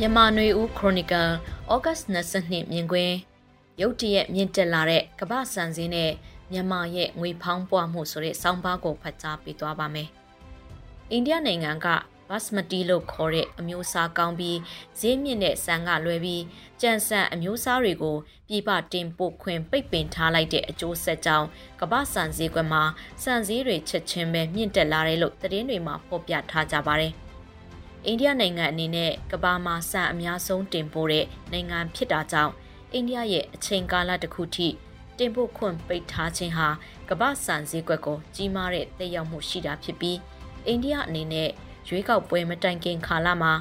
မြန်မာနွေဦးခရိုနီကယ်ဩဂတ်22မြင်ကွင်းရုတ်တရက်မြင့်တက်လာတဲ့ကမ္ဘာစံစင်းနဲ့မြန်မာရဲ့ငွေဖောင်းပွားမှုဆိုတဲ့စောင်းပါးကိုဖတ်ကြားပေးသွားပါမယ်။အိန္ဒိယနိုင်ငံကဘတ်စမတီလို့ခေါ်တဲ့အမျိုးအစားကောင်းပြီးဈေးမြင့်တဲ့ဆန်ကလွဲပြီးကြံစံအမျိုးအစားတွေကိုပြည်ပတင်ပို့ခွင့်ပိတ်ပင်ထားလိုက်တဲ့အကျိုးဆက်ကြောင့်ကမ္ဘာစံစည်းကွက်မှာစံစည်းတွေချက်ချင်းပဲမြင့်တက်လာတယ်လို့သတင်းတွေမှာဖော်ပြထားကြပါတယ်။ အိန္ဒိယနိုင်ငံအနေနဲ့ကမ္ဘာမှာစံအများဆုံးတင်ပို့တဲ့နိုင်ငံဖြစ်တာကြောင့်အိန္ဒိယရဲ့အချိန်ကာလတစ်ခုထိတင်ပို့ခွင့်ပိတ်ထားခြင်းဟာကမ္ဘာစံစည်းကွက်ကိုကြီးမားတဲ့သက်ရောက်မှုရှိတာဖြစ်ပြီးအိန္ဒိယအနေနဲ့ရွေးကောက်ပွဲမတိုင်ခင်ခါလမှာ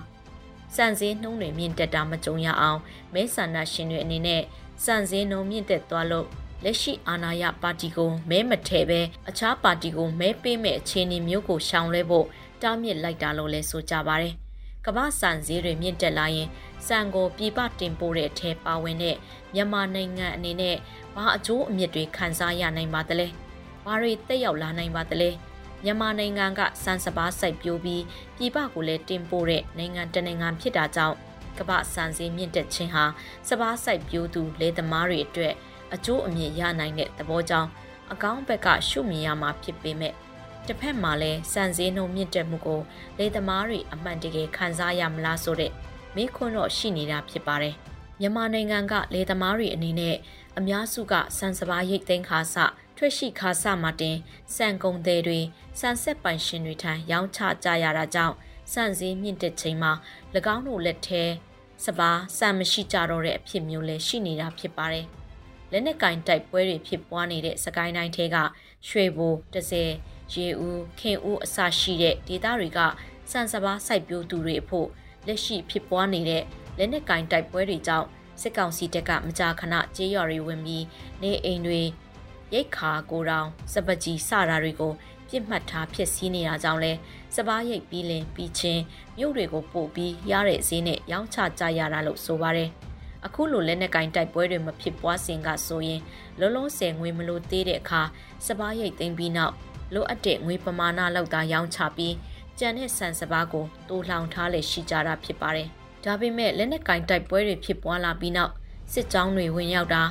စံစည်းနှုန်းတွေမြင့်တက်တာမကြုံရအောင်မဲဆန္ဒရှင်တွေအနေနဲ့စံစည်းနှုန်းမြင့်တက်သွားလို့လက်ရှိအာဏာရပါတီကိုမဲမထည့်ပဲအခြားပါတီကိုမဲပေးမဲ့အခြေအနေမျိုးကိုရှောင်လဲဖို့ တားမြစ်လိုက်တာလို့လည်းဆိုကြပါဗျ။ကမ္ဘာစံစည်းတွေမြင့်တက်လာရင်စံကိုပြပတင်ပို့တဲ့အထဲပါဝင်တဲ့မြန်မာနိုင်ငံအနေနဲ့ဘာအကျိုးအမြစ်တွေခံစားရနိုင်ပါသလဲ။ဘာတွေတက်ရောက်လာနိုင်ပါသလဲ။မြန်မာနိုင်ငံကစံစပါးစိုက်ပျိုးပြီးပြည်ပကိုလည်းတင်ပို့တဲ့နိုင်ငံတနိုင်ငံဖြစ်တာကြောင့်ကမ္ဘာစံစည်းမြင့်တက်ခြင်းဟာစပါးစိုက်ပျိုးသူလယ်သမားတွေအတွက်အကျိုးအမြင့်ရနိုင်တဲ့သဘောကြောင့်အကောင်းဘက်ကရှုမြင်ရမှာဖြစ်ပေမဲ့ တစ်ဖက်မှာလည်းစံစည်းနှုံမြင့်တက်မှုကိုလေသမားတွေအမှန်တကယ်ခံစားရမလားဆိုတဲ့မေးခွန်းတော့ရှိနေတာဖြစ်ပါတယ်။မြန်မာနိုင်ငံကလေသမားတွေအနေနဲ့အများစုကစံစပါးရိတ်သိမ်းခါစထွက်ရှိခါစမှာတင်စံကုန်သည်တွေစံဆက်ပိုင်ရှင်တွေထံရောင်းချကြရတာကြောင့်စံစည်းမြင့်တက်ချိန်မှာ၎င်းတို့လက်ထဲစပါးစံမရှိကြတော့တဲ့အဖြစ်မျိုးလည်းရှိနေတာဖြစ်ပါတယ်။လက်နက်ကင်တိုက်ပွဲတွေဖြစ်ပွားနေတဲ့စကိုင်းတိုင်းထဲကရွှေဘိုတစဲ ရေဦးခင်ဦးအစရှိတဲ့ဒေသတွေကစံစပါးစိုက်ပျိုးသူတွေအဖို့လက်ရှိဖြစ်ပွားနေတဲ့လက်နက်ကင်တိုက်ပွဲတွေကြောင့်စစ်ကောင်စီတပ်ကမကြာခဏကြေးရွာတွေဝင်ပြီးနေအိမ်တွေရိတ်ခါကိုတောင်စပကြီးစတာတွေကိုပြစ်မှတ်ထားဖြစ်စည်းနေတာကြောင့်လဲစပားရိတ်ပြီးလင်ပြီးချင်းမြို့တွေကိုပို့ပြီးရတဲ့ဈေးနဲ့ရောင်းချကြရတာလို့ဆိုပါတယ်အခုလိုလက်နက်ကင်တိုက်ပွဲတွေမဖြစ်ပွားစဉ်ကဆိုရင်လုံးလုံးဆယ်ငွေမလို့သေးတဲ့အခါစပားရိတ်သိမ်းပြီးနောက် လိုအပ်တဲ့ငွေပမာဏလောက်သာရောင်းချပြီးကြံတဲ့ဆန်စပါးကိုတိုးလောင်ထားလေရှိကြတာဖြစ်ပါတယ်။ဒါပေမဲ့လက်နက်ကင်တိုက်ပွဲတွေဖြစ်ပွားလာပြီးနောက်စစ်ကြောင်းတွေဝင်ရောက်တာ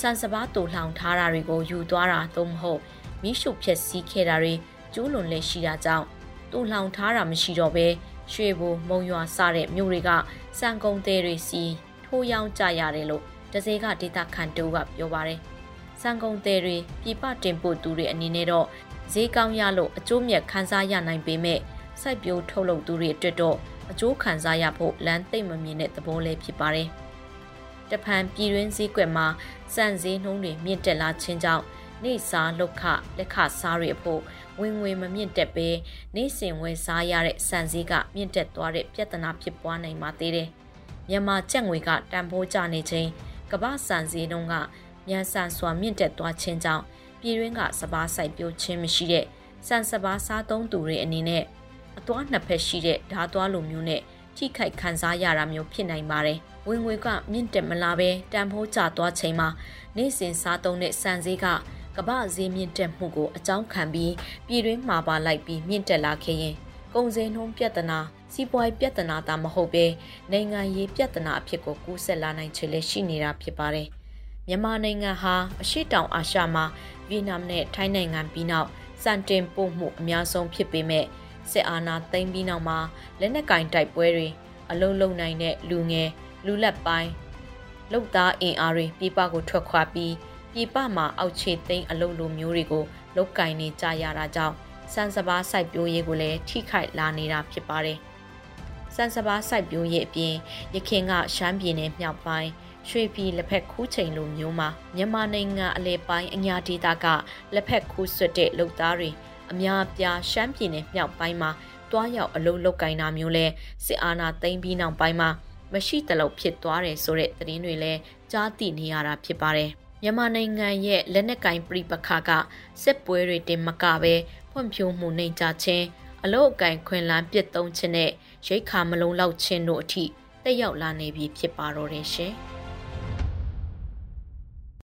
ဆန်စပါးတိုးလောင်ထားတာတွေကိုယူသွားတာသို့မဟုတ်မိရှုဖျက်ဆီးခဲ့တာတွေကျူးလွန်လေရှိတာကြောင့်တိုးလောင်ထားတာမရှိတော့ဘဲရွှေဘိုမုံရွာစတဲ့မြို့တွေကစံကုန်သေးတွေစီထိုးရောင်းကြရတယ်လို့တစေကဒေတာခန်တိုးကပြောပါတယ်။စံကုန်သေးတွေပြပတင်ပို့သူတွေအနေနဲ့တော့ ဈေးကောင်းရလို့အကျိုးမြတ်ခံစားရနိုင်ပေမဲ့စိုက်ပျိုးထုတ်လုပ်သူတွေအတွက်တော့အကျိုးခံစားရဖို့လမ်းသိမ့်မမြင်တဲ့သဘောလေးဖြစ်ပါတယ်။တဖန်ပြည်တွင်းဈေးကွက်မှာစံဈေးနှုန်းတွေမြင့်တက်လာခြင်းကြောင့်နေစားလောက်ခလက်ခစားတွေအဖို့ဝင်ငွေမမြင့်တက်ပဲနေစဉ်ဝယ်စားရတဲ့စံဈေးကမြင့်တက်သွားတဲ့ပြဿနာဖြစ်ပွားနိုင်ပါသေးတယ်။မြန်မာကျပ်ငွေကတန်ဖိုးကျနေခြင်းကမ္ဘာစံဈေးနှုန်းကမြန်ဆန်စွာမြင့်တက်သွားခြင်းကြောင့် ပြည်တွင်းကစပားစိုက်ပျိုးခြင်းမရှိတဲ့စံစပားစားသုံးသူတွေအနေနဲ့အသွားနှစ်ဖက်ရှိတဲ့ဓာသွားလိုမျိုးနဲ့ထိခိုက်ခံစားရတာမျိုးဖြစ်နိုင်ပါတယ်။ဝင်ငွေကမြင့်တက်မလာပဲတန်ဖိုးကျသွားချိန်မှာနေ့စဉ်စားသုံးတဲ့စံဈေးကကမ္ဘာဈေးမြင့်တက်မှုကိုအကြောင်းခံပြီးပြည်တွင်းမှာပါလိုက်ပြီးမြင့်တက်လာခဲ့ရင်ကုန်စည်နှုန်းပြဿနာစီးပွားရေးပြဿနာသာမဟုတ်ပဲနိုင်ငံရေးပြဿနာအဖြစ်ကိုကူးဆက်လာနိုင်ချေလည်းရှိနေတာဖြစ်ပါတယ်။ မြန်မာနိုင်ငံဟာအရှိတောင်အာရှမှာဗီယက်နမ်နဲ့ထိုင်းနိုင်ငံပြီးနောက်စံတင်ပို့မှုအများဆုံးဖြစ်ပေမဲ့စစ်အာဏာသိမ်းပြီးနောက်မှာလက်နက်ကင်တိုက်ပွဲတွေအလုံးလုံးနိုင်တဲ့လူငယ်လူလက်ပိုင်းလုတ်သားအင်အားတွေပြည်ပကိုထွက်ခွာပြီးပြည်ပမှာအောက်ခြေသိမ်းအလုံးလိုမျိုးတွေကိုလုတ်ကင်နေကြရတာကြောင့်စံစပါးစိုက်ပျိုးရေးကိုလည်းထိခိုက်လာနေတာဖြစ်ပါတယ်။စံစပါးစိုက်ပျိုးရေးအပြင်ရခင်ကရှမ်းပြည်နယ်မြောက်ပိုင်း ရွှေပြည်လက်ဖက်ခူးချိန်လိုမျိုးမှာမြန်မာနိုင်ငံအလဲပိုင်းအညာဒေသကလက်ဖက်ခူးဆွတ်တဲ့လုပ်သားတွေအများပြားရှမ်းပြည်နယ်မြောက်ပိုင်းမှာတွားရောက်အလုပ်လုပ်ကင်တာမျိုးလဲစစ်အာဏာသိမ်းပြီးနောက်ပိုင်းမှာမရှိတလို့ဖြစ်သွားတယ်ဆိုတဲ့သတင်းတွေလည်းကြားသိနေရတာဖြစ်ပါတယ်မြန်မာနိုင်ငံရဲ့လက်နက်ကင်ပြိပခါကစစ်ပွဲတွေတင်မကပဲဖွံ့ဖြိုးမှုနှိမ်ချခြင်းအလုတ်အကင်ခွင်လန်းပြစ်သုံးခြင်းနဲ့ရိတ်ခါမလုံးလောက်ခြင်းတို့အထိတက်ရောက်လာနေပြီဖြစ်ပါတော့တယ်ရှင်။